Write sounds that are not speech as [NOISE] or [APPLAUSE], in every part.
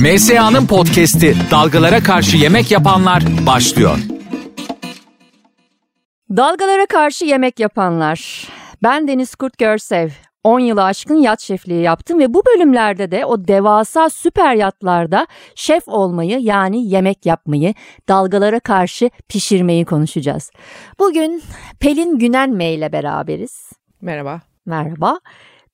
MSA'nın podcast'i Dalgalara Karşı Yemek Yapanlar başlıyor. Dalgalara karşı yemek yapanlar. Ben Deniz Kurt Görsev. 10 yılı aşkın yat şefliği yaptım ve bu bölümlerde de o devasa süper yatlarda şef olmayı yani yemek yapmayı, dalgalara karşı pişirmeyi konuşacağız. Bugün Pelin Günenme ile beraberiz. Merhaba. Merhaba.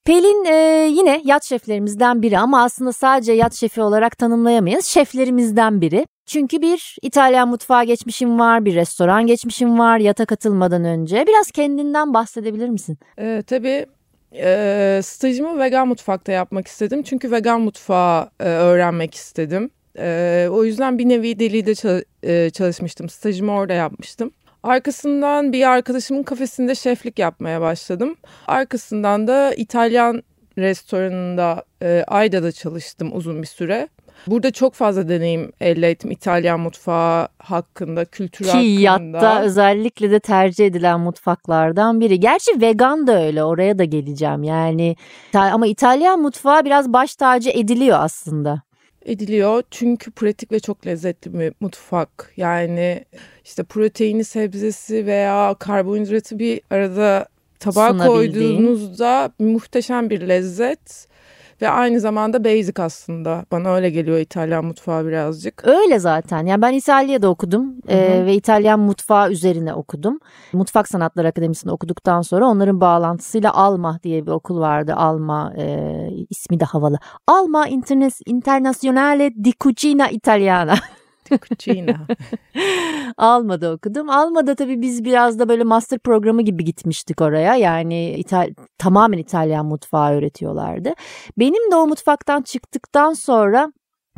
Pelin e, yine yat şeflerimizden biri ama aslında sadece yat şefi olarak tanımlayamayız. Şeflerimizden biri. Çünkü bir İtalyan mutfağı geçmişim var, bir restoran geçmişim var yata katılmadan önce. Biraz kendinden bahsedebilir misin? Ee, tabii e, stajımı vegan mutfakta yapmak istedim. Çünkü vegan mutfağı e, öğrenmek istedim. E, o yüzden bir nevi Deli'de çal- e, çalışmıştım. Stajımı orada yapmıştım. Arkasından bir arkadaşımın kafesinde şeflik yapmaya başladım. Arkasından da İtalyan restoranında e, Ayda'da çalıştım uzun bir süre. Burada çok fazla deneyim elde ettim İtalyan mutfağı hakkında, kültürü Ki hakkında. yatta özellikle de tercih edilen mutfaklardan biri. Gerçi vegan da öyle oraya da geleceğim yani. Ama İtalyan mutfağı biraz baş tacı ediliyor aslında. Ediliyor. Çünkü pratik ve çok lezzetli bir mutfak. Yani işte proteini, sebzesi veya karbonhidratı bir arada tabağa koyduğunuzda muhteşem bir lezzet ve aynı zamanda basic aslında. Bana öyle geliyor İtalyan mutfağı birazcık. Öyle zaten. Yani ben İtalya'da okudum e, ve İtalyan mutfağı üzerine okudum. Mutfak Sanatları Akademisi'nde okuduktan sonra onların bağlantısıyla Alma diye bir okul vardı. Alma e, ismi de havalı. Alma Interna- Internazionale di Cucina Italiana. [LAUGHS] Cucina. [LAUGHS] Alma'da okudum. Alma'da tabii biz biraz da böyle master programı gibi gitmiştik oraya. Yani İtal- tamamen İtalyan mutfağı öğretiyorlardı. Benim de o mutfaktan çıktıktan sonra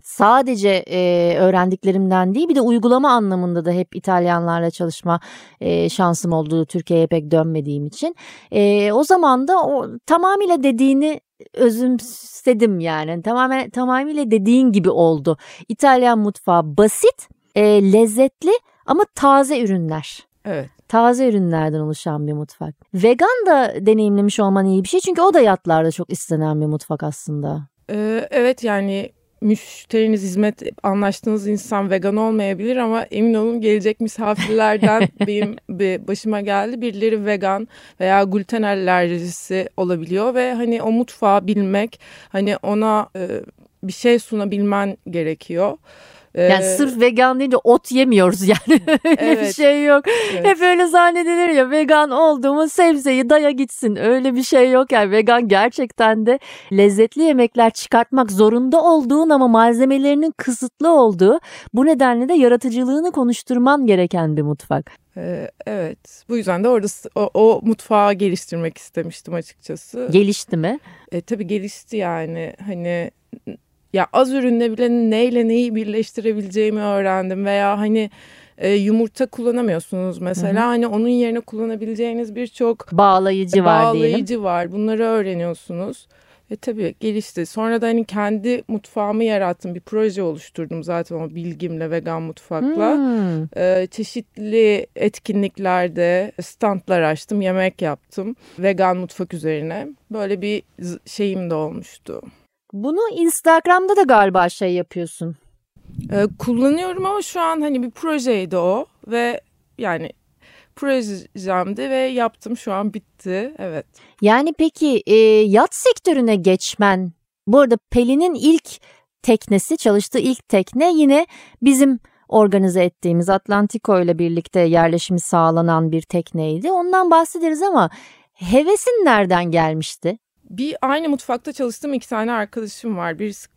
sadece e, öğrendiklerimden değil bir de uygulama anlamında da hep İtalyanlarla çalışma e, şansım oldu Türkiye'ye pek dönmediğim için. E, o zaman da o tamamıyla dediğini özümsedim yani tamamen tamamıyla dediğin gibi oldu. İtalyan mutfağı basit, e, lezzetli ama taze ürünler. Evet. Taze ürünlerden oluşan bir mutfak. Vegan da deneyimlemiş olman iyi bir şey çünkü o da yatlarda çok istenen bir mutfak aslında. Ee, evet yani müşteriniz hizmet anlaştığınız insan vegan olmayabilir ama emin olun gelecek misafirlerden [LAUGHS] benim bir başıma geldi. Birileri vegan veya gluten alerjisi olabiliyor ve hani o mutfağı bilmek hani ona e, bir şey sunabilmen gerekiyor. Yani Ee, sırf vegan deyince ot yemiyoruz yani [LAUGHS] öyle bir Evet. şey yok. evet. Hep öyle zannedilir ya vegan olduğumu sebzeyi daya gitsin öyle bir şey yok yani vegan gerçekten de lezzetli yemekler çıkartmak zorunda olduğun ama malzemelerinin kısıtlı olduğu bu nedenle de yaratıcılığını konuşturman gereken bir mutfak. Ee, evet bu yüzden de orada o, o mutfağı geliştirmek istemiştim açıkçası. Gelişti mi? E, tabii gelişti yani hani ya az ürünle bile neyle neyi birleştirebileceğimi öğrendim veya hani e, yumurta kullanamıyorsunuz mesela hani onun yerine kullanabileceğiniz birçok Bağlayıcı var diyelim. bağlayıcı var bunları öğreniyorsunuz. E tabii gelişti. Sonra da hani kendi mutfağımı yarattım. Bir proje oluşturdum zaten o bilgimle vegan mutfakla. Hmm. Ee, çeşitli etkinliklerde standlar açtım, yemek yaptım. Vegan mutfak üzerine. Böyle bir şeyim de olmuştu. Bunu Instagram'da da galiba şey yapıyorsun. Ee, kullanıyorum ama şu an hani bir projeydi o ve yani projemdi ve yaptım şu an bitti. Evet. Yani peki e, yat sektörüne geçmen, bu arada Pelin'in ilk teknesi, çalıştığı ilk tekne yine bizim organize ettiğimiz Atlantico ile birlikte yerleşimi sağlanan bir tekneydi. Ondan bahsederiz ama hevesin nereden gelmişti? Bir aynı mutfakta çalıştığım iki tane arkadaşım var. Birisi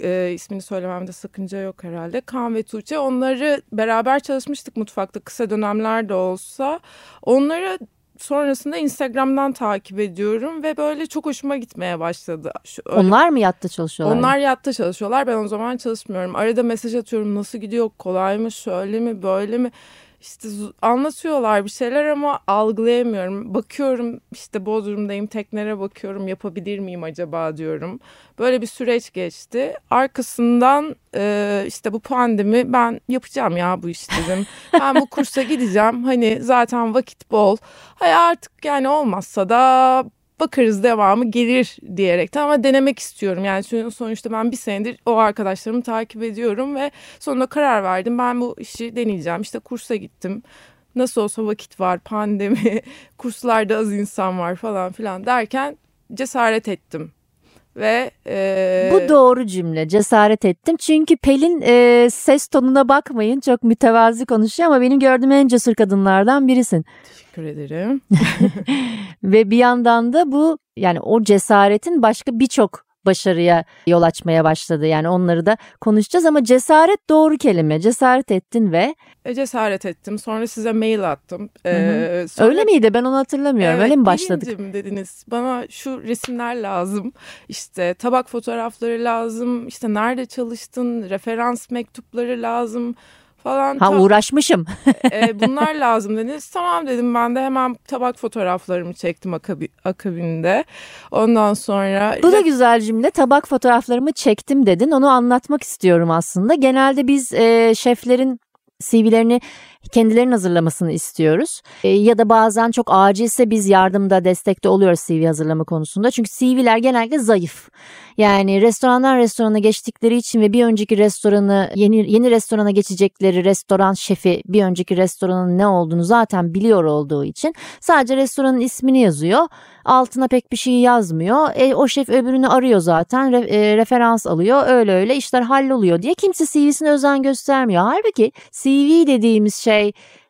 e, ismini söylememde sakınca yok herhalde. Kaan ve Tuğçe. Onları beraber çalışmıştık mutfakta kısa dönemler de olsa. Onları sonrasında Instagram'dan takip ediyorum ve böyle çok hoşuma gitmeye başladı. Şu, öyle- Onlar mı yatta çalışıyorlar? Onlar yatta çalışıyorlar. Ben o zaman çalışmıyorum. Arada mesaj atıyorum. Nasıl gidiyor? Kolay mı? Şöyle mi? Böyle mi? İşte anlatıyorlar bir şeyler ama algılayamıyorum. Bakıyorum işte Bodrum'dayım teknelere bakıyorum yapabilir miyim acaba diyorum. Böyle bir süreç geçti. Arkasından e, işte bu pandemi ben yapacağım ya bu iş dedim. [LAUGHS] Ben bu kursa gideceğim. Hani zaten vakit bol. Hay artık yani olmazsa da bakarız devamı gelir diyerek ama denemek istiyorum. Yani sonuçta ben bir senedir o arkadaşlarımı takip ediyorum ve sonunda karar verdim. Ben bu işi deneyeceğim. İşte kursa gittim. Nasıl olsa vakit var, pandemi, [LAUGHS] kurslarda az insan var falan filan derken cesaret ettim ve e... bu doğru cümle cesaret ettim çünkü Pelin e, ses tonuna bakmayın çok mütevazi konuşuyor ama benim gördüğüm en cesur kadınlardan birisin. Teşekkür ederim. [LAUGHS] ve bir yandan da bu yani o cesaretin başka birçok başarıya yol açmaya başladı. Yani onları da konuşacağız ama cesaret doğru kelime. Cesaret ettin ve... E, cesaret ettim. Sonra size mail attım. Ee, sonra... Öyle miydi? Ben onu hatırlamıyorum. Evet, Öyle mi başladık? dediniz. Bana şu resimler lazım. İşte tabak fotoğrafları lazım. İşte nerede çalıştın? Referans mektupları lazım falan. Ha uğraşmışım. e, bunlar lazım dediniz. Tamam dedim ben de hemen tabak fotoğraflarımı çektim akabi, akabinde. Ondan sonra... Bu da güzel cümle. Tabak fotoğraflarımı çektim dedin. Onu anlatmak istiyorum aslında. Genelde biz e, şeflerin CV'lerini kendilerinin hazırlamasını istiyoruz. E, ya da bazen çok acilse biz yardımda destekte oluyoruz CV hazırlama konusunda. Çünkü CV'ler genellikle zayıf. Yani restorandan restorana geçtikleri için ve bir önceki restoranı yeni yeni restorana geçecekleri restoran şefi bir önceki restoranın ne olduğunu zaten biliyor olduğu için sadece restoranın ismini yazıyor. Altına pek bir şey yazmıyor. E, o şef öbürünü arıyor zaten. Re, e, referans alıyor. Öyle öyle işler halloluyor diye kimse CV'sine özen göstermiyor. Halbuki CV dediğimiz şey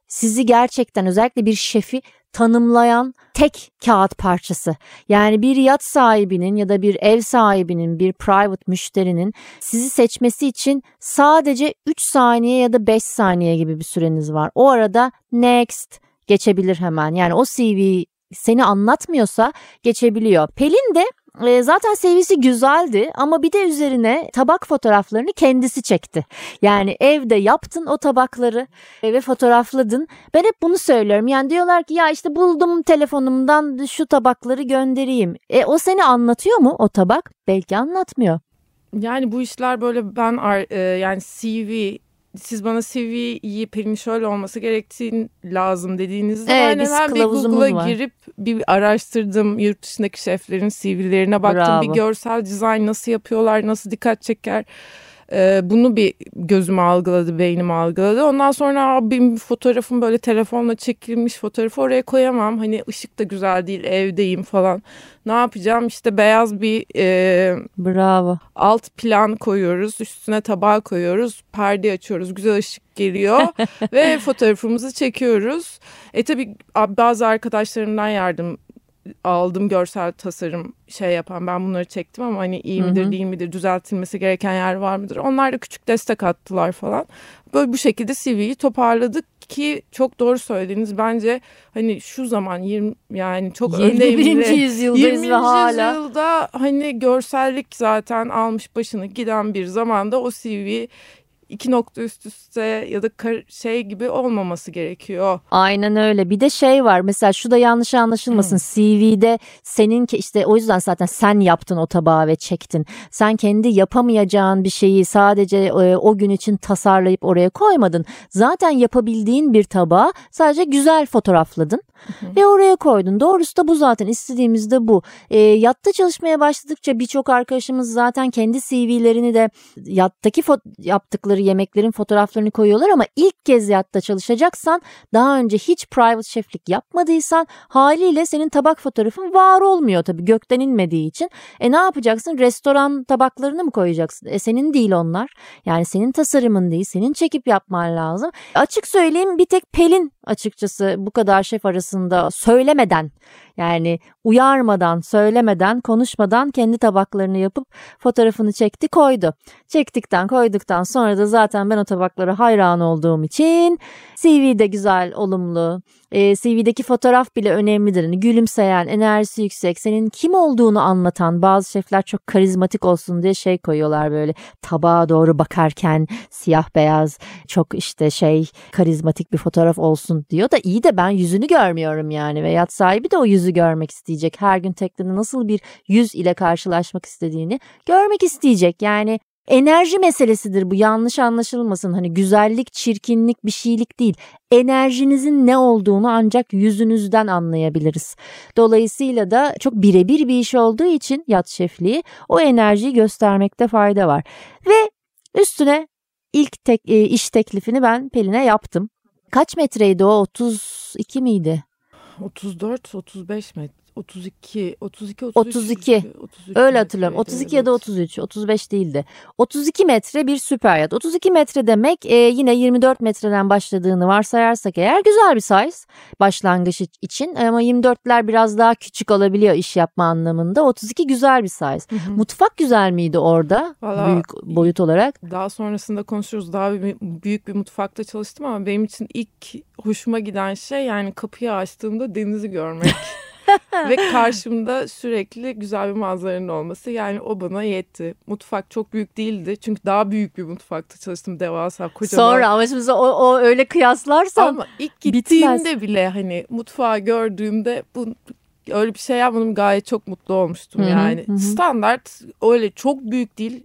sizi gerçekten özellikle bir şefi tanımlayan tek kağıt parçası. Yani bir yat sahibinin ya da bir ev sahibinin, bir private müşterinin sizi seçmesi için sadece 3 saniye ya da 5 saniye gibi bir süreniz var. O arada next geçebilir hemen. Yani o CV seni anlatmıyorsa geçebiliyor. Pelin de e, zaten sevgisi güzeldi ama bir de üzerine tabak fotoğraflarını kendisi çekti. Yani evde yaptın o tabakları ve fotoğrafladın. Ben hep bunu söylüyorum. Yani diyorlar ki ya işte buldum telefonumdan şu tabakları göndereyim. E o seni anlatıyor mu o tabak? Belki anlatmıyor. Yani bu işler böyle ben e, yani CV siz bana CV'yi Pelin şöyle olması gerektiğini lazım dediğinizde evet, ben hemen bir Google'a girip bir araştırdım. Yurt dışındaki şeflerin CV'lerine baktım. Bravo. Bir görsel dizayn nasıl yapıyorlar, nasıl dikkat çeker e, bunu bir gözüm algıladı, beynim algıladı. Ondan sonra bir fotoğrafım böyle telefonla çekilmiş fotoğrafı oraya koyamam. Hani ışık da güzel değil, evdeyim falan. Ne yapacağım? İşte beyaz bir e, Bravo. alt plan koyuyoruz. Üstüne tabağı koyuyoruz. Perde açıyoruz. Güzel ışık geliyor [LAUGHS] ve fotoğrafımızı çekiyoruz. E tabi bazı arkadaşlarımdan yardım aldım görsel tasarım şey yapan ben bunları çektim ama hani iyi midir değil midir düzeltilmesi gereken yer var mıdır onlar da küçük destek attılar falan böyle bu şekilde CV'yi toparladık ki çok doğru söylediğiniz bence hani şu zaman 20 yani çok 21. yüzyıldayız 20. ve hala yüzyılda hani görsellik zaten almış başını giden bir zamanda o CV iki nokta üst üste ya da şey gibi olmaması gerekiyor. Aynen öyle. Bir de şey var mesela şu da yanlış anlaşılmasın. Hmm. CV'de senin işte o yüzden zaten sen yaptın o tabağı ve çektin. Sen kendi yapamayacağın bir şeyi sadece e, o gün için tasarlayıp oraya koymadın. Zaten yapabildiğin bir tabağı sadece güzel fotoğrafladın ve oraya koydun. Doğrusu da bu zaten istediğimiz de bu. E, yatta çalışmaya başladıkça birçok arkadaşımız zaten kendi CV'lerini de yattaki yaptıkları yemeklerin fotoğraflarını koyuyorlar ama ilk kez yatta çalışacaksan daha önce hiç private şeflik yapmadıysan haliyle senin tabak fotoğrafın var olmuyor tabii gökten inmediği için. E ne yapacaksın? Restoran tabaklarını mı koyacaksın? E senin değil onlar. Yani senin tasarımın değil. Senin çekip yapman lazım. Açık söyleyeyim bir tek Pelin açıkçası bu kadar şef arasında söylemeden yani uyarmadan, söylemeden, konuşmadan kendi tabaklarını yapıp fotoğrafını çekti koydu. Çektikten koyduktan sonra da zaten ben o tabaklara hayran olduğum için CV de güzel, olumlu. E, CV'deki fotoğraf bile önemlidir. Yani gülümseyen, enerjisi yüksek, senin kim olduğunu anlatan bazı şefler çok karizmatik olsun diye şey koyuyorlar böyle tabağa doğru bakarken siyah beyaz çok işte şey karizmatik bir fotoğraf olsun diyor da iyi de ben yüzünü görmüyorum yani ve yat sahibi de o yüzü görmek isteyecek. Her gün teknede nasıl bir yüz ile karşılaşmak istediğini görmek isteyecek. Yani Enerji meselesidir bu yanlış anlaşılmasın. Hani güzellik, çirkinlik bir şeylik değil. Enerjinizin ne olduğunu ancak yüzünüzden anlayabiliriz. Dolayısıyla da çok birebir bir iş olduğu için yat şefliği o enerjiyi göstermekte fayda var. Ve üstüne ilk tek, e, iş teklifini ben Pelin'e yaptım. Kaç metreydi o? 32 miydi? 34 35 metre. 32, 32, 33, 32. 32 Öyle hatırlıyorum. 32 evet. ya da 33, 35 değildi. 32 metre bir süper yat. 32 metre demek e, yine 24 metreden başladığını varsayarsak eğer güzel bir size başlangıç için. Ama 24'ler biraz daha küçük olabiliyor iş yapma anlamında. 32 güzel bir size. Hı hı. Mutfak güzel miydi orada Vallahi, büyük boyut olarak? Daha sonrasında konuşuruz. Daha bir, büyük bir mutfakta çalıştım ama benim için ilk hoşuma giden şey yani kapıyı açtığımda denizi görmek. [LAUGHS] [LAUGHS] Ve karşımda sürekli güzel bir manzaranın olması yani o bana yetti. Mutfak çok büyük değildi çünkü daha büyük bir mutfakta çalıştım devasa kocaman. Sonra ama şimdi o, o öyle kıyaslarsam Ama ilk gittiğimde bitmez. bile hani mutfağı gördüğümde bu öyle bir şey yapmadım gayet çok mutlu olmuştum hı-hı, yani. Hı. Standart öyle çok büyük değil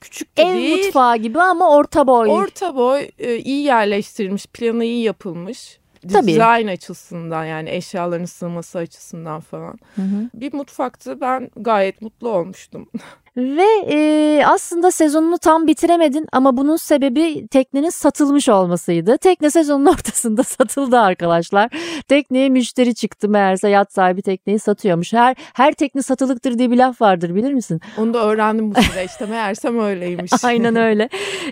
küçük de Ev değil. Mutfağı gibi ama orta boy. Orta boy e, iyi yerleştirilmiş planı iyi yapılmış. Design açısından yani eşyaların sığması açısından falan. Hı hı. Bir mutfaktı ben gayet mutlu olmuştum. [LAUGHS] Ve e, aslında sezonunu tam bitiremedin ama bunun sebebi teknenin satılmış olmasıydı. Tekne sezonun [LAUGHS] ortasında satıldı arkadaşlar. Tekneye müşteri çıktı meğerse yat sahibi tekneyi satıyormuş. Her her tekne satılıktır diye bir laf vardır bilir misin? [LAUGHS] Onu da öğrendim bu süreçte meğersem [LAUGHS] öyleymiş. Aynen öyle.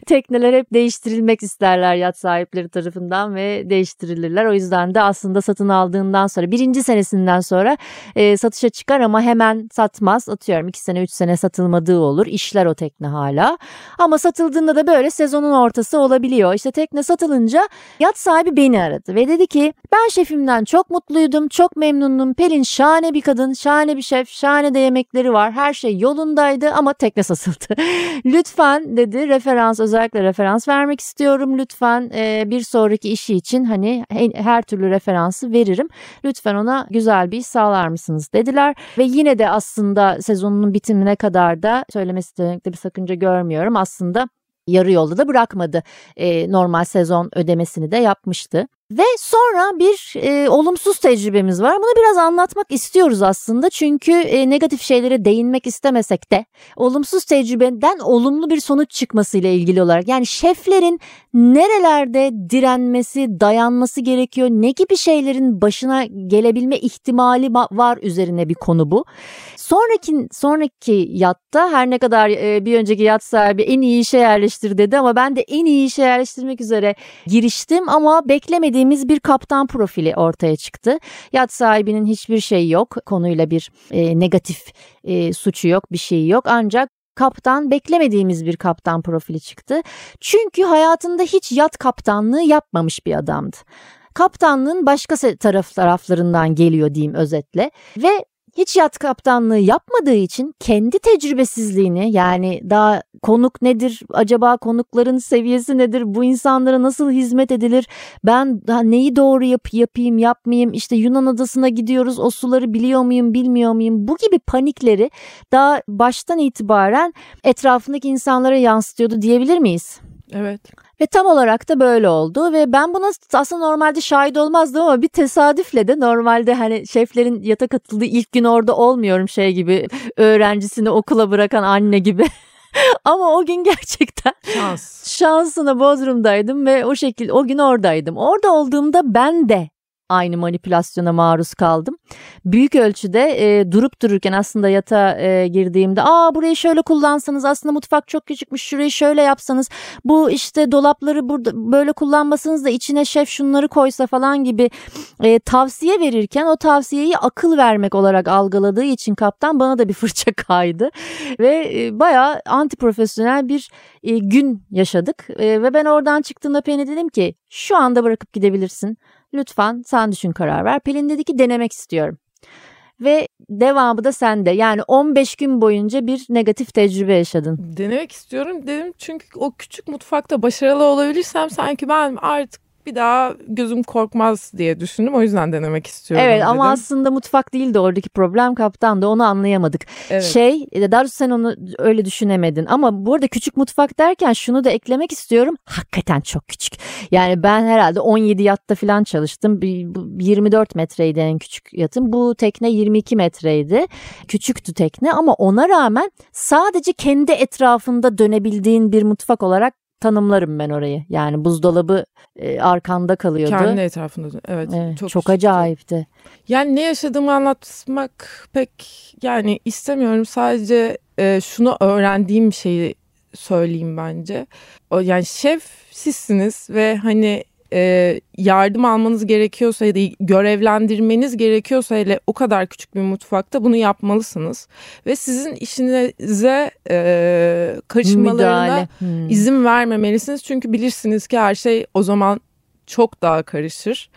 Tekneler hep değiştirilmek isterler yat sahipleri tarafından ve değiştirilirler. O yüzden de aslında satın aldığından sonra birinci senesinden sonra e, satışa çıkar ama hemen satmaz. Atıyorum iki sene üç sene satılmış satılmadığı olur. İşler o tekne hala. Ama satıldığında da böyle sezonun ortası olabiliyor. İşte tekne satılınca yat sahibi beni aradı ve dedi ki ben şefimden çok mutluydum, çok memnunum. Pelin şahane bir kadın, şahane bir şef, şahane de yemekleri var. Her şey yolundaydı ama tekne [LAUGHS] satıldı. lütfen dedi referans özellikle referans vermek istiyorum. Lütfen e, bir sonraki işi için hani her türlü referansı veririm. Lütfen ona güzel bir iş sağlar mısınız dediler. Ve yine de aslında sezonunun bitimine kadar da söylemesi de bir sakınca görmüyorum. Aslında yarı yolda da bırakmadı. E, normal sezon ödemesini de yapmıştı. Ve sonra bir e, olumsuz tecrübemiz var. Bunu biraz anlatmak istiyoruz aslında. Çünkü e, negatif şeylere değinmek istemesek de olumsuz tecrübeden olumlu bir sonuç çıkmasıyla ilgili olarak. Yani şeflerin nerelerde direnmesi, dayanması gerekiyor? Ne gibi şeylerin başına gelebilme ihtimali var üzerine bir konu bu. Sonraki sonraki yatta her ne kadar e, bir önceki yat sahibi en iyi işe yerleştir dedi ama ben de en iyi işe yerleştirmek üzere giriştim ama beklemediğim beklediğimiz bir kaptan profili ortaya çıktı. Yat sahibinin hiçbir şey yok. Konuyla bir e, negatif e, suçu yok, bir şeyi yok. Ancak kaptan beklemediğimiz bir kaptan profili çıktı. Çünkü hayatında hiç yat kaptanlığı yapmamış bir adamdı. Kaptanlığın başka taraf taraflarından geliyor diyeyim özetle ve hiç yat kaptanlığı yapmadığı için kendi tecrübesizliğini yani daha konuk nedir acaba konukların seviyesi nedir bu insanlara nasıl hizmet edilir ben daha neyi doğru yap yapayım yapmayayım işte Yunan adasına gidiyoruz o suları biliyor muyum bilmiyor muyum bu gibi panikleri daha baştan itibaren etrafındaki insanlara yansıtıyordu diyebilir miyiz? Evet. Ve tam olarak da böyle oldu ve ben buna aslında normalde şahit olmazdım ama bir tesadüfle de normalde hani şeflerin yata katıldığı ilk gün orada olmuyorum şey gibi öğrencisini okula bırakan anne gibi. [LAUGHS] Ama o gün gerçekten Şans. şansına Bodrum'daydım ve o şekilde o gün oradaydım. Orada olduğumda ben de aynı manipülasyona maruz kaldım. Büyük ölçüde e, durup dururken aslında yata e, girdiğimde aa burayı şöyle kullansanız aslında mutfak çok küçükmüş şurayı şöyle yapsanız bu işte dolapları burada böyle kullanmasanız da içine şef şunları koysa falan gibi e, tavsiye verirken o tavsiyeyi akıl vermek olarak algıladığı için kaptan bana da bir [LAUGHS] fırça kaydı ve e, bayağı anti profesyonel bir e, gün yaşadık e, ve ben oradan çıktığımda Penny dedim ki şu anda bırakıp gidebilirsin. Lütfen sen düşün karar ver. Pelin dedi ki denemek istiyorum. Ve devamı da sende. Yani 15 gün boyunca bir negatif tecrübe yaşadın. Denemek istiyorum dedim çünkü o küçük mutfakta başarılı olabilirsem sanki ben artık bir daha gözüm korkmaz diye düşündüm. O yüzden denemek istiyorum Evet dedim. ama aslında mutfak değildi oradaki problem kaptan da onu anlayamadık. Evet. Şey daha doğrusu sen onu öyle düşünemedin ama bu arada küçük mutfak derken şunu da eklemek istiyorum. Hakikaten çok küçük. Yani ben herhalde 17 yatta falan çalıştım. Bir, bu 24 metreydi en küçük yatım. Bu tekne 22 metreydi. Küçüktü tekne ama ona rağmen sadece kendi etrafında dönebildiğin bir mutfak olarak tanımlarım ben orayı. Yani buzdolabı e, arkanda kalıyordu. Kendi etrafında. Evet. Evet, çok çok, acayipti. Yani ne yaşadığımı anlatmak pek yani istemiyorum. Sadece e, şunu öğrendiğim şeyi söyleyeyim bence. O yani şef sizsiniz ve hani e, yardım almanız gerekiyorsa ya da görevlendirmeniz gerekiyorsa hele o kadar küçük bir mutfakta bunu yapmalısınız. Ve sizin işinize e, karışmalarına. Hmm. izin vermemelisiniz. Çünkü bilirsiniz ki her şey o zaman çok daha karışır.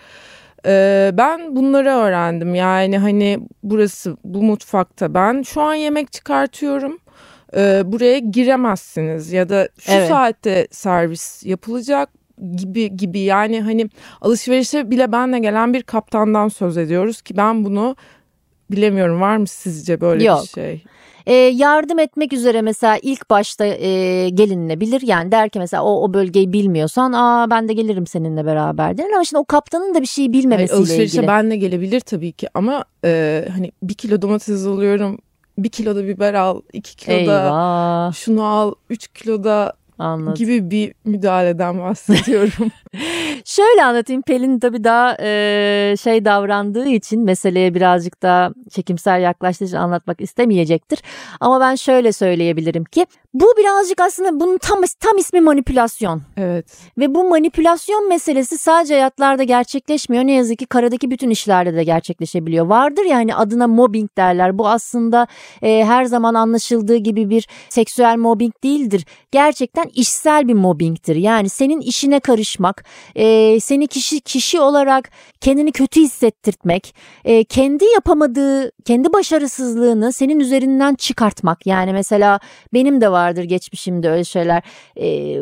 Ee, ben bunları öğrendim. Yani hani burası bu mutfakta ben şu an yemek çıkartıyorum. Ee, buraya giremezsiniz ya da şu Evet. saatte servis yapılacak gibi gibi yani hani alışverişe bile benle gelen bir kaptandan söz ediyoruz ki ben bunu bilemiyorum var mı sizce böyle Yok. bir şey? E, yardım etmek üzere mesela ilk başta e, gelinilebilir. Yani der ki mesela o, o bölgeyi bilmiyorsan aa ben de gelirim seninle beraber denir. Ama şimdi o kaptanın da bir şeyi Hayır, bilmemesiyle alışverişe ilgili. ben de gelebilir tabii ki ama e, hani bir kilo domates alıyorum, bir kilo da biber al, iki kilo da Eyvah şunu al, üç kilo da anladım. gibi bir müdahaleden bahsediyorum. [LAUGHS] [LAUGHS] Şöyle anlatayım Pelin tabii daha e, şey davrandığı için meseleye birazcık daha çekimsel yaklaştığı için anlatmak istemeyecektir. Ama ben şöyle söyleyebilirim ki bu birazcık aslında bunun tam, tam ismi manipülasyon. evet. Ve bu manipülasyon meselesi sadece hayatlarda gerçekleşmiyor. Ne yazık ki karadaki bütün işlerde de gerçekleşebiliyor. Vardır yani adına mobbing derler. Bu aslında e, her zaman anlaşıldığı gibi bir seksüel mobbing değildir. Gerçekten işsel bir mobbingtir. Yani senin işine karışmak, e, seni kişi kişi olarak kendini kötü hissettirtmek, e, kendi yapamadığı, kendi başarısızlığını senin üzerinden çıkartmak. Yani mesela benim de vardır geçmişimde öyle şeyler. E,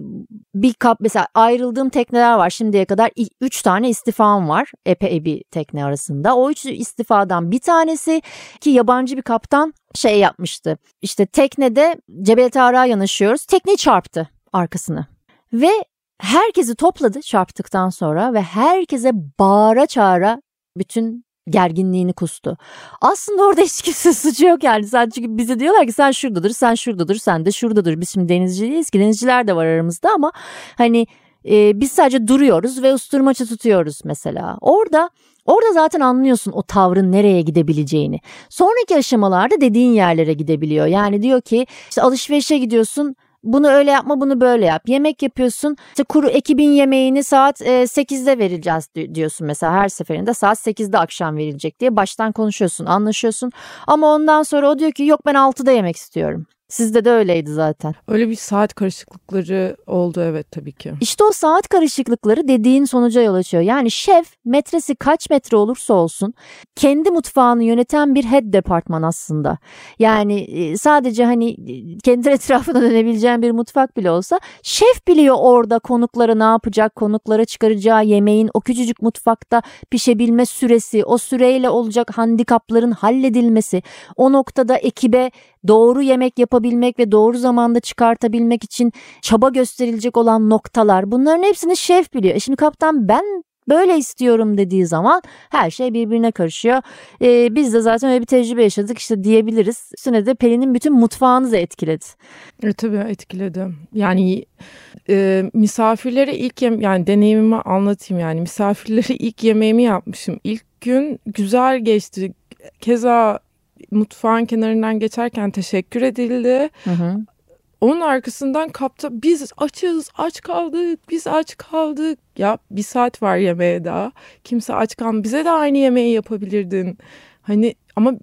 bir kap mesela ayrıldığım tekneler var şimdiye kadar 3 tane istifam var epey bir tekne arasında. O üç istifadan bir tanesi ki yabancı bir kaptan şey yapmıştı. İşte teknede Cebel Tarık'a yanaşıyoruz. Tekne çarptı arkasını. Ve herkesi topladı çarptıktan sonra ve herkese bağıra çağıra bütün gerginliğini kustu. Aslında orada hiç kimse [LAUGHS] suçu yok yani. Sen çünkü bize diyorlar ki sen şuradadır, sen şuradadır, sen de şuradadır. Biz şimdi denizci değiliz ki denizciler de var aramızda ama hani e, biz sadece duruyoruz ve usturmaçı tutuyoruz mesela. Orada Orada zaten anlıyorsun o tavrın nereye gidebileceğini. Sonraki aşamalarda dediğin yerlere gidebiliyor. Yani diyor ki işte alışverişe gidiyorsun bunu öyle yapma bunu böyle yap. Yemek yapıyorsun işte kuru ekibin yemeğini saat e, 8'de vereceğiz di- diyorsun mesela her seferinde saat 8'de akşam verilecek diye baştan konuşuyorsun anlaşıyorsun. Ama ondan sonra o diyor ki yok ben 6'da yemek istiyorum. Sizde de öyleydi zaten. Öyle bir saat karışıklıkları oldu evet tabii ki. İşte o saat karışıklıkları dediğin sonuca yol açıyor. Yani şef metresi kaç metre olursa olsun kendi mutfağını yöneten bir head departman aslında. Yani e, sadece hani e, kendi [LAUGHS] etrafına dönebileceğin bir mutfak bile olsa şef biliyor orada konuklara ne yapacak, konuklara çıkaracağı yemeğin o küçücük mutfakta pişebilme süresi, o süreyle olacak handikapların halledilmesi, o noktada ekibe doğru yemek yapabilmek ve doğru zamanda çıkartabilmek için çaba gösterilecek olan noktalar bunların hepsini şef biliyor. E şimdi kaptan ben böyle istiyorum dediği zaman her şey birbirine karışıyor. Ee, biz de zaten öyle bir tecrübe yaşadık işte diyebiliriz. Üstüne de Pelin'in bütün mutfağını da etkiledi. E, tabii etkiledi. Yani e, misafirlere ilk yem yani deneyimimi anlatayım yani misafirlere ilk yemeğimi yapmışım. İlk gün güzel geçti. Keza mutfağın kenarından geçerken teşekkür edildi. Hı hı. Onun arkasından kapta biz açız, aç kaldık, biz aç kaldık. Ya bir saat var yemeğe daha. Kimse aç kalmadı. Bize de aynı yemeği yapabilirdin. Hani ama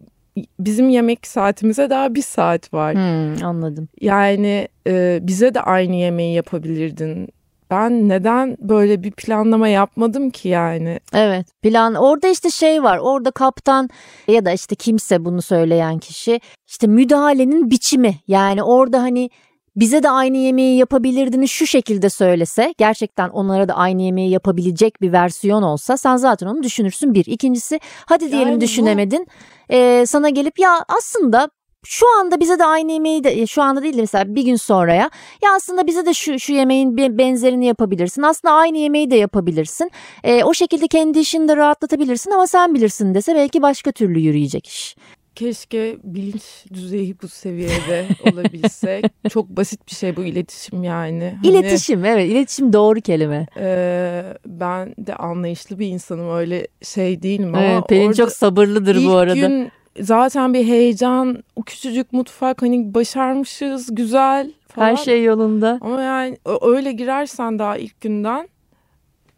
bizim yemek saatimize daha bir saat var. Hmm, anladım. Yani e, bize de aynı yemeği yapabilirdin. Ben neden böyle bir planlama yapmadım ki yani? Evet plan orada işte şey var orada kaptan ya da işte kimse bunu söyleyen kişi işte müdahalenin biçimi yani orada hani bize de aynı yemeği yapabilirdini şu şekilde söylese gerçekten onlara da aynı yemeği yapabilecek bir versiyon olsa sen zaten onu düşünürsün bir. İkincisi hadi diyelim Yani bu- düşünemedin Ee, sana gelip ya aslında şu anda bize de aynı yemeği de şu anda değil de mesela bir gün sonraya ya aslında bize de şu şu yemeğin bir benzerini yapabilirsin. Aslında aynı yemeği de yapabilirsin. Ee, o şekilde kendi işini de rahatlatabilirsin ama sen bilirsin dese belki başka türlü yürüyecek iş. Keşke bilinç düzeyi bu seviyede [LAUGHS] olabilse. Çok basit bir şey bu iletişim yani. Hani, İletişim evet iletişim doğru kelime. e, ben de anlayışlı bir insanım öyle şey değilim ama Evet, Pelin orada çok sabırlıdır bu arada. gün zaten bir heyecan, o küçücük mutfak hani başarmışız, güzel falan. Her şey yolunda. Ama yani öyle girersen daha ilk günden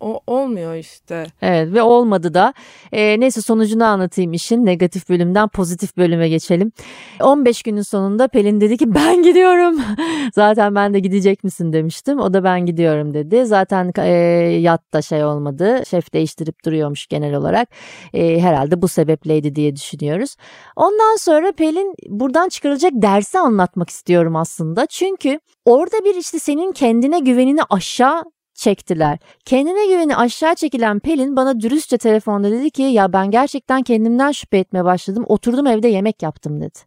o olmuyor işte. Evet ve olmadı da. Ee, neyse sonucunu anlatayım işin. Negatif bölümden pozitif bölüme geçelim. 15 günün sonunda Pelin dedi ki ben gidiyorum. [LAUGHS] Zaten ben de gidecek misin demiştim. O da ben gidiyorum dedi. Zaten e, yatta şey olmadı. Şef değiştirip duruyormuş genel olarak. E, herhalde bu sebepleydi diye düşünüyoruz. Ondan sonra Pelin buradan çıkarılacak dersi anlatmak istiyorum aslında. Çünkü orada bir işte senin kendine güvenini aşağı çektiler. Kendine güveni aşağı çekilen Pelin bana dürüstçe telefonda dedi ki ya ben gerçekten kendimden şüphe etmeye başladım. Oturdum evde yemek yaptım dedi.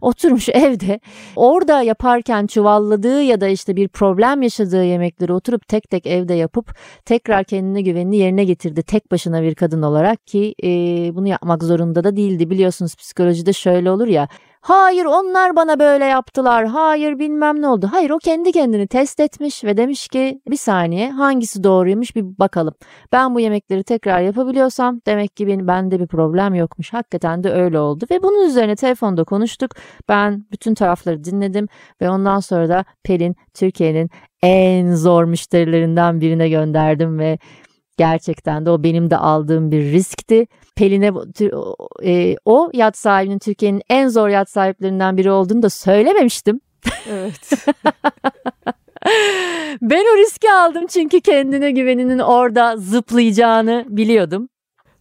Oturmuş [LAUGHS] evde orada yaparken çuvalladığı ya da işte bir problem yaşadığı yemekleri oturup tek tek evde yapıp tekrar kendine güvenini yerine getirdi. Tek başına bir kadın olarak ki e, bunu yapmak zorunda da değildi. Biliyorsunuz psikolojide şöyle olur ya Hayır onlar bana böyle yaptılar. Hayır bilmem ne oldu. Hayır o kendi kendini test etmiş ve demiş ki bir saniye hangisi doğruymuş bir bakalım. Ben bu yemekleri tekrar yapabiliyorsam demek ki benim bende bir problem yokmuş. Hakikaten de öyle oldu ve bunun üzerine telefonda konuştuk. Ben bütün tarafları dinledim ve ondan sonra da Pelin Türkiye'nin en zor müşterilerinden birine gönderdim ve Gerçekten de o benim de aldığım bir riskti. Pelin'e e, o yat sahibinin Türkiye'nin en zor yat sahiplerinden biri olduğunu da söylememiştim. Evet. [LAUGHS] ben o riski aldım çünkü kendine güveninin orada zıplayacağını biliyordum.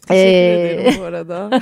Teşekkür Ee, ederim bu arada. [LAUGHS]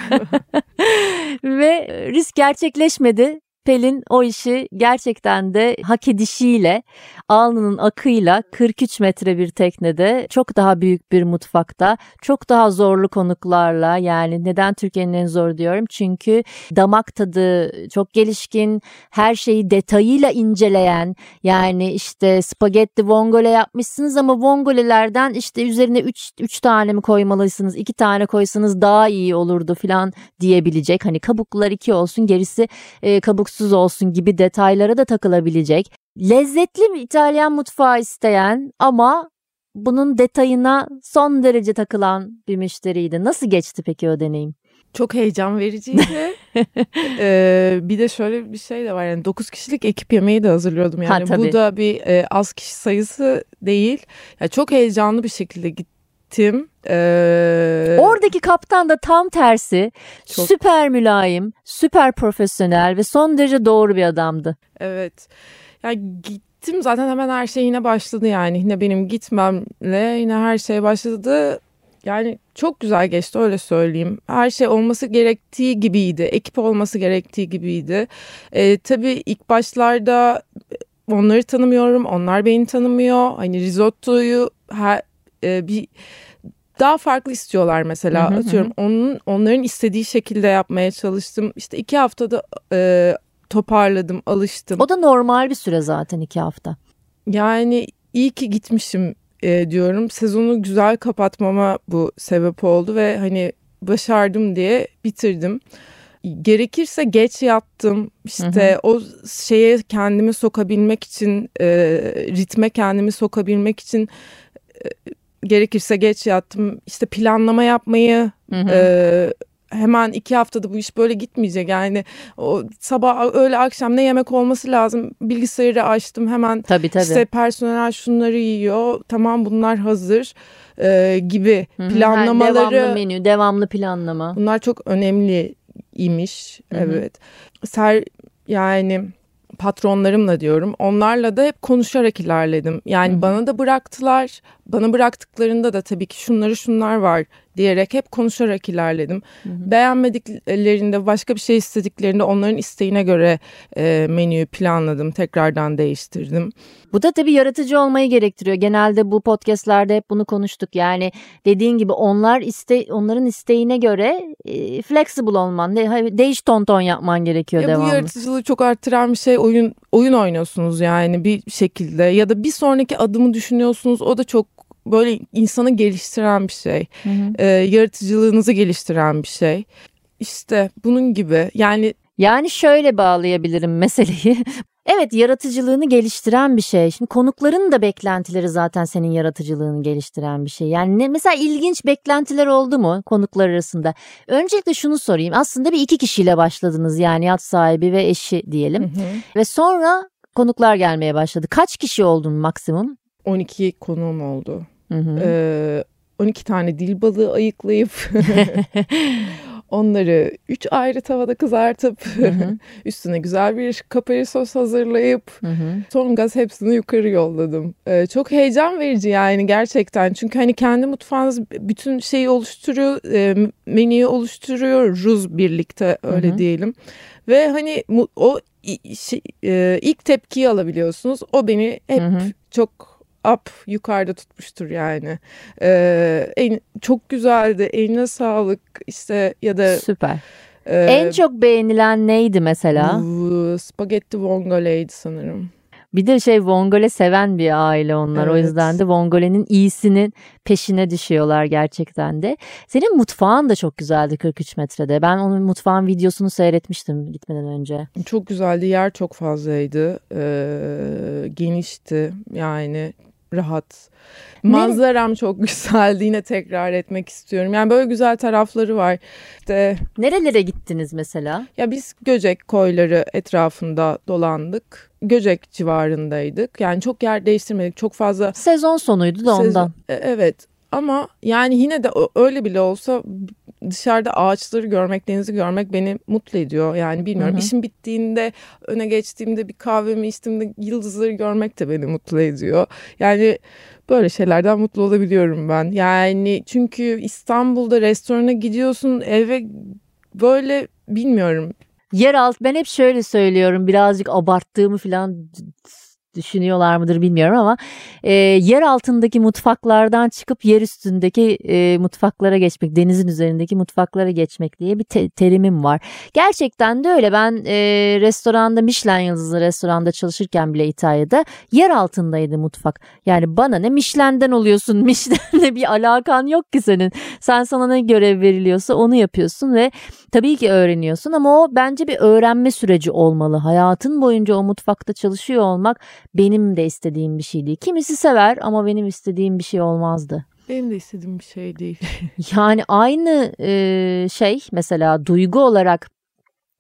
Ve risk gerçekleşmedi. Pelin o işi gerçekten de hak edişiyle, alnının akıyla 43 metre bir teknede, çok daha büyük bir mutfakta, çok daha zorlu konuklarla yani neden Türkiye'nin en zor diyorum? Çünkü damak tadı çok gelişkin, her şeyi detayıyla inceleyen, yani işte spagetti vongole yapmışsınız ama vongolelerden işte üzerine 3 3 tane mi koymalısınız, 2 tane koysanız daha iyi olurdu falan diyebilecek. Hani kabuklar 2 olsun, gerisi e, kabuksuz olsun gibi detaylara da takılabilecek. Lezzetli bir İtalyan mutfağı isteyen ama bunun detayına son derece takılan bir müşteriydi. Nasıl geçti peki o deneyim? Çok heyecan vericiydi. [LAUGHS] ee, bir de şöyle bir şey de var yani 9 kişilik ekip yemeği de hazırlıyordum yani Ha, tabii. bu da bir e, az kişi sayısı değil. Yani çok heyecanlı bir şekilde gittim. Ee, Oradaki kaptan da tam tersi. Çok- Süper mülayim, süper profesyonel ve son derece doğru bir adamdı. Evet. Ya gittim zaten hemen her şey yine başladı yani. Yine benim gitmemle yine her şey başladı. Yani çok güzel geçti öyle söyleyeyim. Her şey olması gerektiği gibiydi. Ekip olması gerektiği gibiydi. Ee, tabii ilk başlarda onları tanımıyorum. Onlar beni tanımıyor. Hani risottoyu her, e, bir daha farklı istiyorlar mesela Hı hı hı. atıyorum. Onun onların istediği şekilde yapmaya çalıştım. İşte iki haftada e, toparladım alıştım. O da normal bir süre zaten iki hafta. yani iyi ki gitmişim e, diyorum. Sezonu güzel kapatmama bu sebep oldu ve hani başardım diye bitirdim. Gerekirse geç yattım. İşte o şeye kendimi sokabilmek için e, ritme kendimi sokabilmek için e, gerekirse geç yattım işte planlama yapmayı Hı hı. ee, hemen iki haftada bu iş böyle gitmeyecek yani o sabah öğle akşam ne yemek olması lazım bilgisayarı açtım hemen tabii tabii. işte personel şunları yiyor tamam bunlar hazır ee, gibi Hı hı. planlamaları Devamlı menü, devamlı planlama. bunlar çok önemliymiş Hı hı. evet ser yani patronlarımla diyorum onlarla da hep konuşarak ilerledim yani hı. bana da bıraktılar bana bıraktıklarında da tabii ki şunları şunlar var diyerek hep konuşarak ilerledim. Hı hı. Beğenmediklerinde başka bir şey istediklerinde onların isteğine göre e, menüyü planladım. Tekrardan değiştirdim. Bu da tabii yaratıcı olmayı gerektiriyor. Genelde bu podcastlerde hep bunu konuştuk. Yani dediğin gibi onlar iste onların isteğine göre e, flexible olman, de, değiş ton ton yapman gerekiyor ya devamlı. Bu yaratıcılığı çok arttıran bir şey oyun oyun oynuyorsunuz yani bir şekilde ya da bir sonraki adımı düşünüyorsunuz. O da çok böyle insanı geliştiren bir şey. Hı hı. E, yaratıcılığınızı geliştiren bir şey. İşte bunun gibi yani yani şöyle bağlayabilirim meseleyi. [LAUGHS] Evet yaratıcılığını geliştiren bir şey. Şimdi konukların da beklentileri zaten senin yaratıcılığını geliştiren bir şey. Yani ne, mesela ilginç beklentiler oldu mu konuklar arasında? Öncelikle şunu sorayım. Aslında bir iki kişiyle başladınız yani yat sahibi ve eşi diyelim. Hı hı. Ve sonra konuklar gelmeye başladı. Kaç kişi oldun maksimum? 12 konuğum oldu. Hı hı. Ee, 12 tane dil balığı ayıklayıp [LAUGHS] onları 3 ayrı tavada kızartıp hı hı. [LAUGHS] üstüne güzel bir kapari sos hazırlayıp hı hı. son gaz hepsini yukarı yolladım. Ee, çok heyecan verici yani gerçekten. Çünkü hani kendi mutfağınız bütün şeyi oluşturuyor, e, menüyü oluşturuyoruz birlikte öyle hı hı. diyelim. Ve hani o şey, e, ilk tepkiyi alabiliyorsunuz. O beni hep hı hı. çok up yukarıda tutmuştur yani. Ee, en, çok güzeldi. Eline sağlık işte ya da süper. E, en çok beğenilen neydi mesela? Spagetti vongoleydi sanırım. Bir de şey vongole seven bir aile onlar. Evet. O yüzden de vongolenin iyisinin peşine düşüyorlar gerçekten de. Senin mutfağın da çok güzeldi 43 metrede. Ben onun mutfağın videosunu seyretmiştim gitmeden önce. Çok güzeldi. Yer çok fazlaydı. Ee, genişti. Yani rahat. Manzaram çok [LAUGHS] güzeldi. Yine tekrar etmek istiyorum. Yani böyle güzel tarafları var. İşte Nerelere gittiniz mesela? Ya biz Göcek koyları etrafında dolandık. Göcek civarındaydık. Yani çok yer değiştirmedik. Çok fazla sezon sonuydu da ondan. Sezon, evet. Ama yani yine de öyle bile olsa dışarıda ağaçları görmek, denizi görmek beni mutlu ediyor. Yani bilmiyorum hı hı. işim bittiğinde öne geçtiğimde bir kahvemi içtiğimde yıldızları görmek de beni mutlu ediyor. Yani böyle şeylerden mutlu olabiliyorum ben. Yani çünkü İstanbul'da restorana gidiyorsun eve böyle bilmiyorum. Yeraltı ben hep şöyle söylüyorum birazcık abarttığımı falan düşünüyorlar mıdır bilmiyorum ama e, yer altındaki mutfaklardan çıkıp yer üstündeki e, mutfaklara geçmek, denizin üzerindeki mutfaklara geçmek diye bir te- terimim var. Gerçekten de öyle. Ben e, restoranda Michelin yıldızlı restoranda çalışırken bile İtalya'da yer altındaydı mutfak. Yani bana ne Michelin'den oluyorsun, [LAUGHS] Michelin'le bir alakan yok ki senin. Sen sana ne görev veriliyorsa onu yapıyorsun ve tabii ki öğreniyorsun ama o bence bir öğrenme süreci olmalı. Hayatın boyunca o mutfakta çalışıyor olmak benim de istediğim bir şey değil. Kimisi sever ama benim istediğim bir şey olmazdı. Benim de istediğim bir şey değil. [LAUGHS] yani aynı e, şey mesela duygu olarak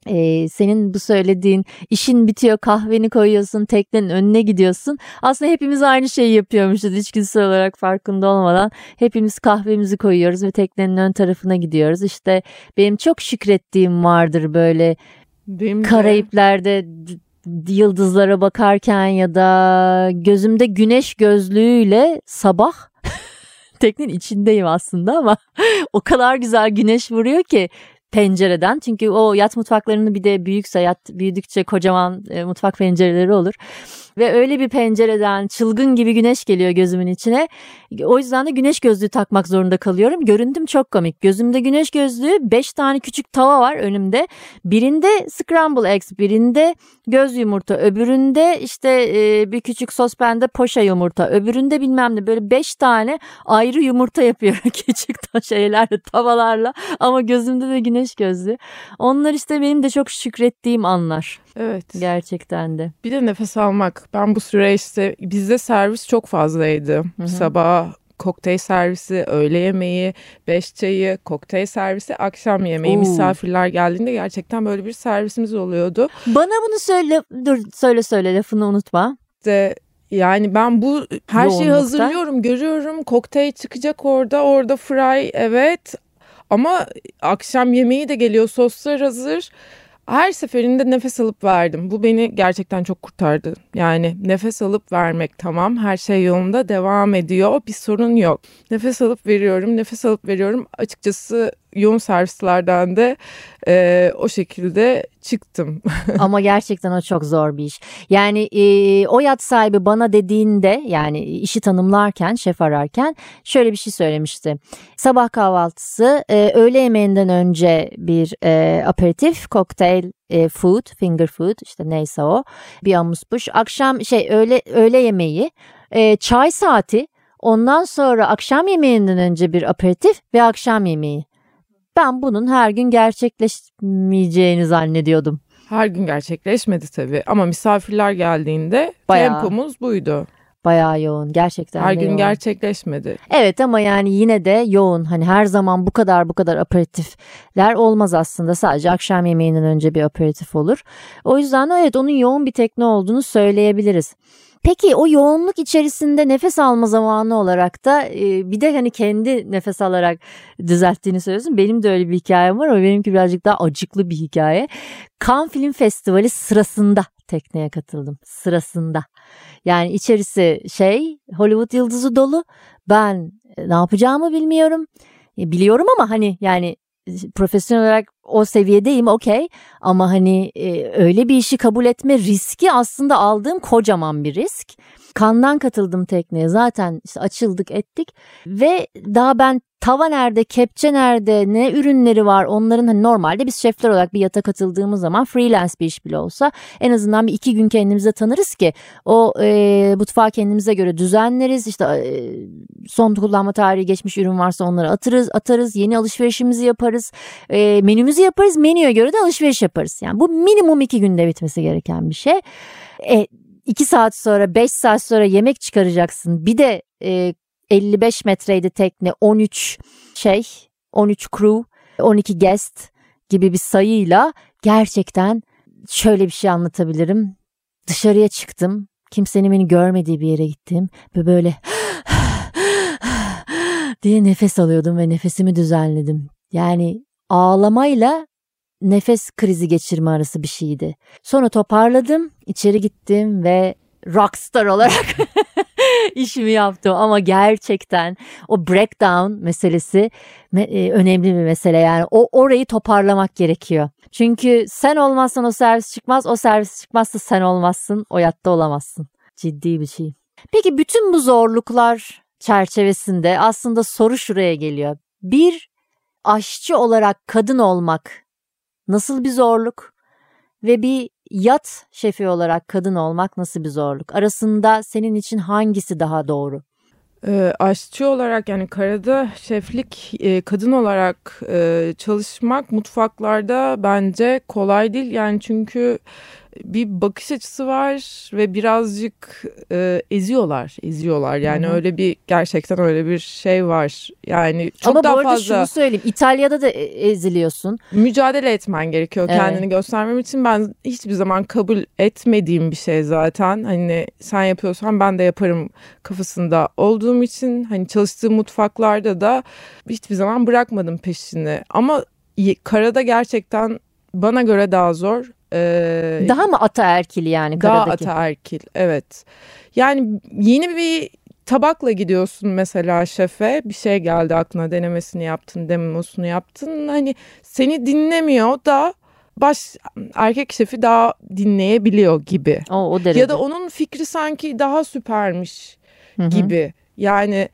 ee, senin bu söylediğin işin bitiyor kahveni koyuyorsun teknenin önüne gidiyorsun. Aslında hepimiz aynı şeyi yapıyormuşuz içgüdüsel olarak farkında olmadan. Hepimiz kahvemizi koyuyoruz ve teknenin ön tarafına gidiyoruz. İşte benim çok şükrettiğim vardır böyle benim Karayipler'de yıldızlara bakarken ya da gözümde güneş gözlüğüyle sabah [LAUGHS] teknenin içindeyim aslında ama [LAUGHS] o kadar güzel güneş vuruyor ki pencereden. Çünkü o yat mutfaklarının bir de büyükse yat büyüdükçe kocaman e, mutfak pencereleri olur. Ve öyle bir pencereden çılgın gibi güneş geliyor gözümün içine. O yüzden de güneş gözlüğü takmak zorunda kalıyorum. Göründüm çok komik. Gözümde güneş gözlüğü 5 tane küçük tava var önümde. Birinde scramble eggs, birinde göz yumurta, öbüründe işte e, bir küçük sospende poşa yumurta, öbüründe bilmem ne böyle 5 tane ayrı yumurta yapıyorum [LAUGHS] küçük şeylerle, tavalarla ama gözümde de güneş gözlüğü. Onlar işte benim de çok şükrettiğim anlar. Evet. Gerçekten de. Bir de nefes almak. Ben bu süreçte bizde servis çok fazlaydı. Hı-hı. Sabah kokteyl servisi, öğle yemeği, beş çayı, kokteyl servisi, akşam yemeği. Oo. Misafirler geldiğinde gerçekten böyle bir servisimiz oluyordu. Bana bunu söyle, dur söyle söyle lafını unutma. İşte yani ben bu her Yoğunlukta. şeyi hazırlıyorum, görüyorum. Kokteyl çıkacak orada, orada fry evet. Ama akşam yemeği de geliyor, soslar hazır. Her seferinde nefes alıp verdim. Bu beni gerçekten çok kurtardı. Yani nefes alıp vermek tamam her şey yolunda devam ediyor bir sorun yok. Nefes alıp veriyorum nefes alıp veriyorum açıkçası yoğun servislerden de e, o şekilde çıktım. [LAUGHS] Ama gerçekten o çok zor bir iş. Yani e, o yat sahibi bana dediğinde yani işi tanımlarken şef ararken şöyle bir şey söylemişti. Sabah kahvaltısı e, öğle yemeğinden önce bir e, aperitif, kokteyl e, food, finger food işte neyse o bir amusbuş. Akşam şey öğle, öğle yemeği, e, çay saati Ondan sonra akşam yemeğinden önce bir aperitif ve akşam yemeği. Ben bunun her gün gerçekleşmeyeceğini zannediyordum. Her gün gerçekleşmedi tabii ama misafirler geldiğinde Bayağı. tempomuz buydu. Bayağı yoğun gerçekten Her gün yoğun. gerçekleşmedi. Evet ama yani yine de yoğun. Hani her zaman bu kadar bu kadar aperatifler olmaz aslında. Sadece akşam yemeğinden önce bir aperatif olur. O yüzden evet onun yoğun bir tekne olduğunu söyleyebiliriz. Peki o yoğunluk içerisinde nefes alma zamanı olarak da e, bir de hani kendi nefes alarak düzelttiğini söylüyorsun. Benim de öyle bir hikayem var ama benimki birazcık daha acıklı bir hikaye. Cannes Film Festivali sırasında tekneye katıldım. Sırasında. Yani içerisi şey Hollywood yıldızı dolu. Ben e, ne yapacağımı bilmiyorum. E, biliyorum ama hani yani profesyonel olarak o seviyedeyim okey ama hani e, öyle bir işi kabul etme riski aslında aldığım kocaman bir risk. Kandan katıldım tekneye zaten işte açıldık ettik ve daha ben tava nerede, kepçe nerede, ne ürünleri var? Onların hani normalde biz şefler olarak bir yata katıldığımız zaman freelance bir iş bile olsa en azından bir iki gün kendimize tanırız ki o e, mutfağı kendimize göre düzenleriz. İşte e, son kullanma tarihi geçmiş ürün varsa onları atarız atarız. Yeni alışverişimizi yaparız. E, menümüzü yaparız. Menüye göre de alışveriş yaparız. Yani bu minimum iki günde bitmesi gereken bir şey. E, 2 saat sonra 5 saat sonra yemek çıkaracaksın. Bir de e, 55 metreydi tekne 13 şey 13 crew 12 guest gibi bir sayıyla gerçekten şöyle bir şey anlatabilirim. Dışarıya çıktım. Kimsenin beni görmediği bir yere gittim ve böyle [SIGHS] diye nefes alıyordum ve nefesimi düzenledim. Yani ağlamayla nefes krizi geçirme arası bir şeydi. Sonra toparladım, içeri gittim ve rockstar olarak [LAUGHS] [LAUGHS] işimi yaptım ama gerçekten o breakdown meselesi e, önemli bir mesele yani o orayı toparlamak gerekiyor. Çünkü sen olmazsan o servis çıkmaz, o servis çıkmazsa sen olmazsın, o yatta olamazsın. Ciddi bir şey. Peki bütün bu zorluklar çerçevesinde aslında soru şuraya geliyor. Bir aşçı olarak kadın olmak nasıl bir zorluk ve bir yat şefi olarak kadın olmak nasıl bir zorluk? Arasında senin için hangisi daha doğru? E, aşçı olarak yani karada şeflik e, kadın olarak e, çalışmak mutfaklarda bence kolay değil. Yani çünkü bir bakış açısı var ve birazcık e, eziyorlar, eziyorlar. Yani Hı-hı. öyle bir gerçekten öyle bir şey var. Yani çok Ama daha bu arada fazla. şunu söyleyeyim. İtalya'da da e, eziliyorsun. Mücadele etmen gerekiyor evet. kendini göstermem için. Ben hiçbir zaman kabul etmediğim bir şey zaten. Hani sen yapıyorsan ben de yaparım kafasında olduğum için hani çalıştığım mutfaklarda da hiçbir zaman bırakmadım peşini. Ama karada gerçekten bana göre daha zor. Ee, daha mı ataerkil yani karadaki? Daha ataerkil evet. Yani yeni bir tabakla gidiyorsun mesela şefe bir şey geldi aklına denemesini yaptın demosunu yaptın hani seni dinlemiyor da baş erkek şefi daha dinleyebiliyor gibi. O, o derece. Ya da onun fikri sanki daha süpermiş Hı-hı. gibi. Yani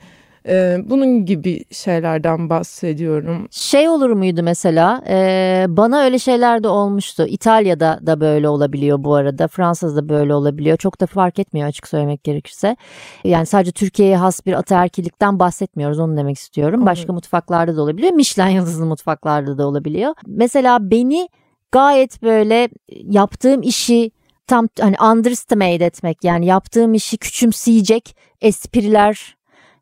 ee, bunun gibi şeylerden bahsediyorum. Şey olur muydu mesela e, bana öyle şeyler de olmuştu. İtalya'da da böyle olabiliyor bu arada. Fransa'da böyle olabiliyor. Çok da fark etmiyor açık söylemek gerekirse. Yani sadece Türkiye'ye has bir ataerkilikten bahsetmiyoruz onu demek istiyorum. Başka mutfaklarda da olabiliyor. Michelin yıldızlı mutfaklarda da olabiliyor. Mesela beni gayet böyle yaptığım işi tam hani underestimate etmek yani yaptığım işi küçümseyecek espriler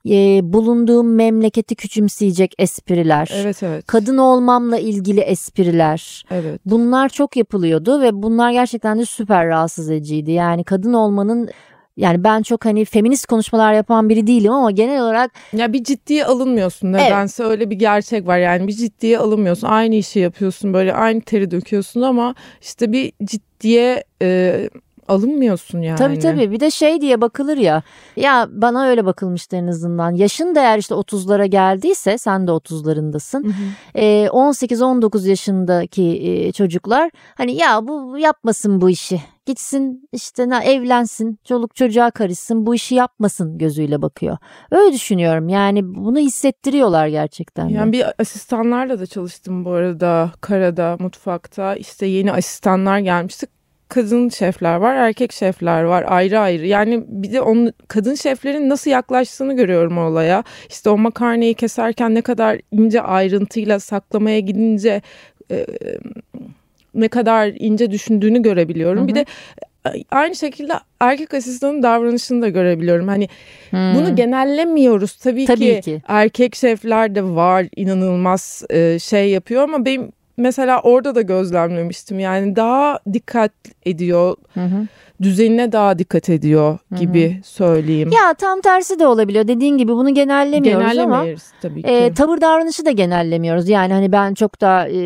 e, bulunduğum memleketi küçümseyecek espriler. Evet evet. Kadın olmamla ilgili espriler. Evet. Bunlar çok yapılıyordu ve bunlar gerçekten de süper rahatsız ediciydi. Yani kadın olmanın yani ben çok hani feminist konuşmalar yapan biri değilim ama genel olarak ya bir ciddiye alınmıyorsun nedense evet. öyle bir gerçek var yani bir ciddiye alınmıyorsun aynı işi yapıyorsun böyle aynı teri döküyorsun ama işte bir ciddiye e, alınmıyorsun yani. Tabii. Tabii bir de şey diye bakılır ya ya bana öyle bakılmıştı en azından. Yaşın değer işte 30'lara geldiyse sen de 30'larındasın e, 18-19 yaşındaki e, çocuklar hani ya bu yapmasın bu işi. Gitsin işte evlensin çoluk çocuğa karışsın bu işi yapmasın. gözüyle bakıyor. Öyle düşünüyorum. Yani bunu hissettiriyorlar gerçekten. Yani bir asistanlarla da çalıştım bu arada karada mutfakta. İşte yeni asistanlar gelmişti kadın şefler var, erkek şefler var ayrı ayrı. Yani bir de onun kadın şeflerin nasıl yaklaştığını görüyorum olaya. İşte o makarnayı keserken ne kadar ince ayrıntıyla saklamaya gidince e, ne kadar ince düşündüğünü görebiliyorum. Hı hı. Bir de aynı şekilde erkek asistanın davranışını da görebiliyorum. Hani hmm. bunu genellemiyoruz tabii, tabii ki, ki. Erkek şefler de var inanılmaz e, şey yapıyor ama benim mesela orada da gözlemlemiştim. Yani daha dikkat ediyor. Hı hı düzenine daha dikkat ediyor gibi Hı-hı. söyleyeyim. Ya tam tersi de olabiliyor. Dediğin gibi bunu genellemiyoruz ama tabii ki. E, tavır davranışı da genellemiyoruz. Yani hani ben çok da e,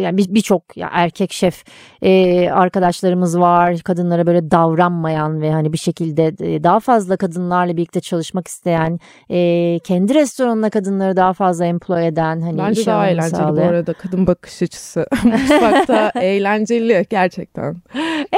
yani birçok bir ya erkek şef e, arkadaşlarımız var. Kadınlara böyle davranmayan ve hani bir şekilde e, daha fazla kadınlarla birlikte çalışmak isteyen, e, kendi restoranına kadınları daha fazla employ eden hani Bence daha eğlenceli sağlayan. bu arada kadın bakış açısı. [LAUGHS] Mutfakta [LAUGHS] eğlenceli gerçekten.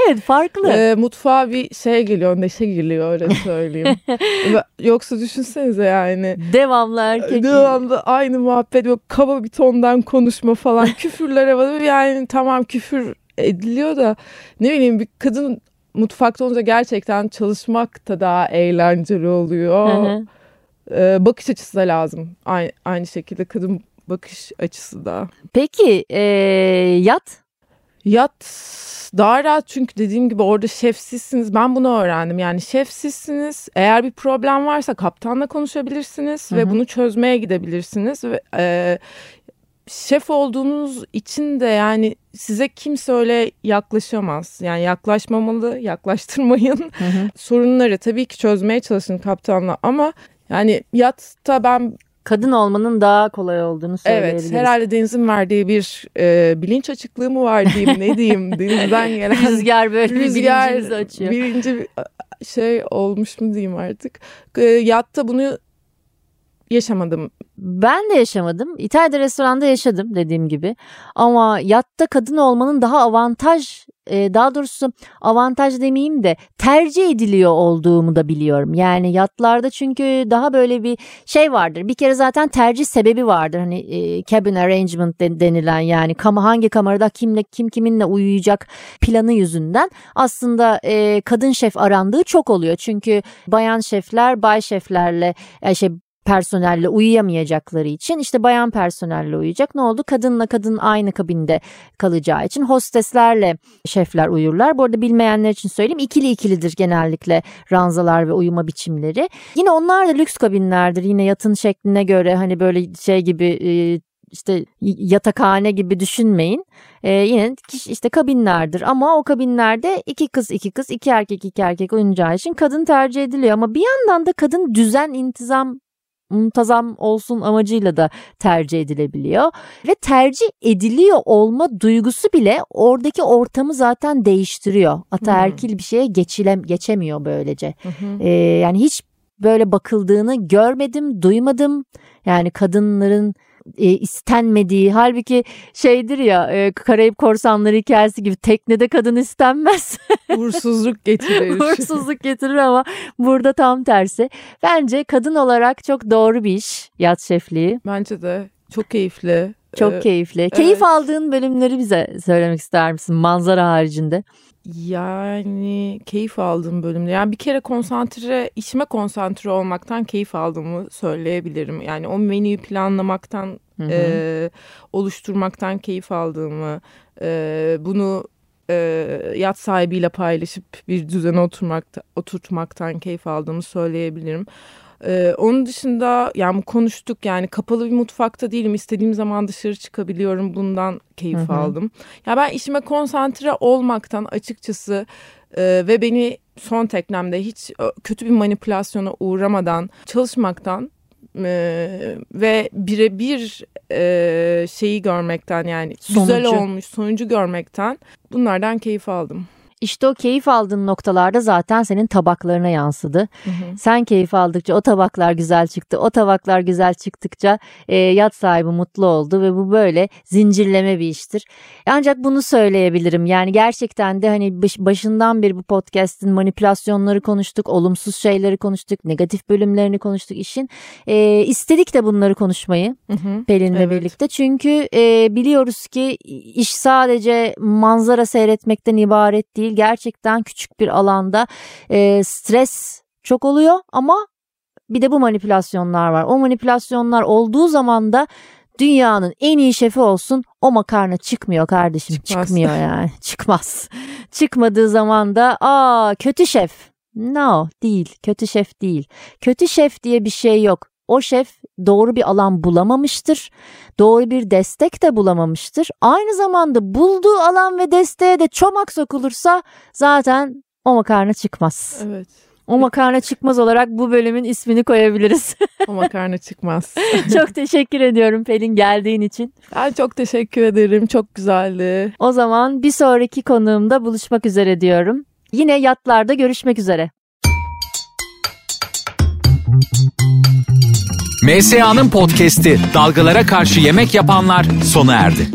Evet farklı. Ee, mutfağa bir şey geliyor, neşe geliyor öyle söyleyeyim. [LAUGHS] Yoksa düşünsenize yani. Devamlı erkek. Devamlı aynı muhabbet, böyle kaba bir tondan konuşma falan. [LAUGHS] Küfürlere var. Yani tamam küfür ediliyor da ne bileyim bir kadın mutfakta olunca gerçekten çalışmak da daha eğlenceli oluyor. Ee, bakış açısı da lazım. Aynı, aynı şekilde kadın bakış açısı da. Peki ee, yat? Yat daha rahat çünkü dediğim gibi orada şefsizsiniz. Ben bunu öğrendim. Yani şefsizsiniz. Eğer bir problem varsa kaptanla konuşabilirsiniz Hı-hı. ve bunu çözmeye gidebilirsiniz. Ve e, şef olduğunuz için de yani size kimse öyle yaklaşamaz. Yani yaklaşmamalı, yaklaştırmayın. Hı hı. [LAUGHS] Sorunları tabii ki çözmeye çalışın kaptanla ama yani yatta ben kadın olmanın daha kolay olduğunu söyleyebiliriz. Evet herhalde denizin verdiği bir e, bilinç açıklığı mı var diyeyim ne diyeyim [LAUGHS] denizden gelen. Rüzgar böyle rüzgar, bilincimizi açıyor. Birinci şey olmuş mu diyeyim artık. E, yatta bunu yaşamadım. Ben de yaşamadım. İtalya'da restoranda yaşadım dediğim gibi. Ama yatta kadın olmanın daha avantaj e, daha doğrusu avantaj demeyeyim de tercih ediliyor olduğumu da biliyorum. Yani yatlarda çünkü daha böyle bir şey vardır. Bir kere zaten tercih sebebi vardır. Hani e, cabin arrangement denilen yani kama hangi kamerada kimle kim kiminle uyuyacak planı yüzünden aslında e, kadın şef arandığı çok oluyor. Çünkü bayan şefler bay şeflerle e, şey personelle uyuyamayacakları için işte bayan personelle uyuyacak. Ne oldu? Kadınla kadın aynı kabinde kalacağı için hosteslerle şefler uyurlar. Bu arada bilmeyenler için söyleyeyim ikili ikilidir genellikle ranzalar ve uyuma biçimleri. Yine onlar da lüks kabinlerdir. Yine yatın şekline göre hani böyle şey gibi e, işte yatakhane gibi düşünmeyin. Ee, yine işte kabinlerdir ama o kabinlerde iki kız iki kız iki erkek iki erkek oynayacağı için kadın tercih ediliyor ama bir yandan da kadın düzen intizam muntazam olsun amacıyla da tercih edilebiliyor. Ve tercih ediliyor olma duygusu bile oradaki ortamı zaten değiştiriyor. Ataerkil hmm. bir şeye geçilem geçemiyor böylece. Ee, yani hiç böyle bakıldığını görmedim, duymadım. Yani kadınların e, istenmediği halbuki şeydir ya e, Karayip Korsanları hikayesi gibi teknede kadın istenmez. [LAUGHS] Uğursuzluk getirir. Uğursuzluk getirir ama burada tam tersi. Bence kadın olarak çok doğru bir iş yat şefliği. Bence de çok keyifli. Çok ee, keyifli. Keyif evet. aldığın bölümleri bize söylemek ister misin manzara haricinde? Yani keyif aldığım bölümde. Yani bir kere konsantre, işime konsantre olmaktan keyif aldığımı söyleyebilirim. Yani o menüyü planlamaktan, hı hı. E, oluşturmaktan keyif aldığımı, e, bunu e, yat sahibiyle paylaşıp bir düzene oturmakta, oturtmaktan keyif aldığımı söyleyebilirim. Ee, onun dışında yani konuştuk yani kapalı bir mutfakta değilim. istediğim zaman dışarı çıkabiliyorum. Bundan keyif Hı-hı. aldım. Ya ben işime konsantre olmaktan açıkçası e, ve beni son teknemde hiç kötü bir manipülasyona uğramadan çalışmaktan e, ve birebir e, şeyi görmekten yani sonucu. güzel olmuş sonucu görmekten bunlardan keyif aldım. İşte o keyif aldığın noktalarda zaten senin tabaklarına yansıdı. Hı hı. Sen keyif aldıkça o tabaklar güzel çıktı. O tabaklar güzel çıktıkça e, yat sahibi mutlu oldu ve bu böyle zincirleme bir iştir. Ancak bunu söyleyebilirim. Yani gerçekten de hani başından beri bu podcast'in manipülasyonları konuştuk, olumsuz şeyleri konuştuk, negatif bölümlerini konuştuk işin. E, istedik de bunları konuşmayı hı hı. Pelin'le evet. birlikte. Çünkü e, biliyoruz ki iş sadece manzara seyretmekten ibaret değil değil. Gerçekten küçük bir alanda e, stres çok oluyor ama bir de bu manipülasyonlar var. O manipülasyonlar olduğu zaman da dünyanın en iyi şefi olsun o makarna çıkmıyor kardeşim. Çıkmaz. Çıkmıyor yani. [LAUGHS] Çıkmaz. Çıkmadığı zaman da aa kötü şef. No değil. Kötü şef değil. Kötü şef diye bir şey yok. O şef doğru bir alan bulamamıştır. Doğru bir destek de bulamamıştır. Aynı zamanda bulduğu alan ve desteğe de çomak sokulursa zaten o makarna çıkmaz. Evet. O makarna çıkmaz olarak bu bölümün ismini koyabiliriz. [LAUGHS] o makarna çıkmaz. [LAUGHS] çok teşekkür ediyorum Pelin geldiğin için. Ben çok teşekkür ederim. Çok güzeldi. O zaman bir sonraki konuğumda buluşmak üzere diyorum. Yine yatlarda görüşmek üzere. MSA'nın podcast'i Dalgalara Karşı Yemek Yapanlar sona erdi.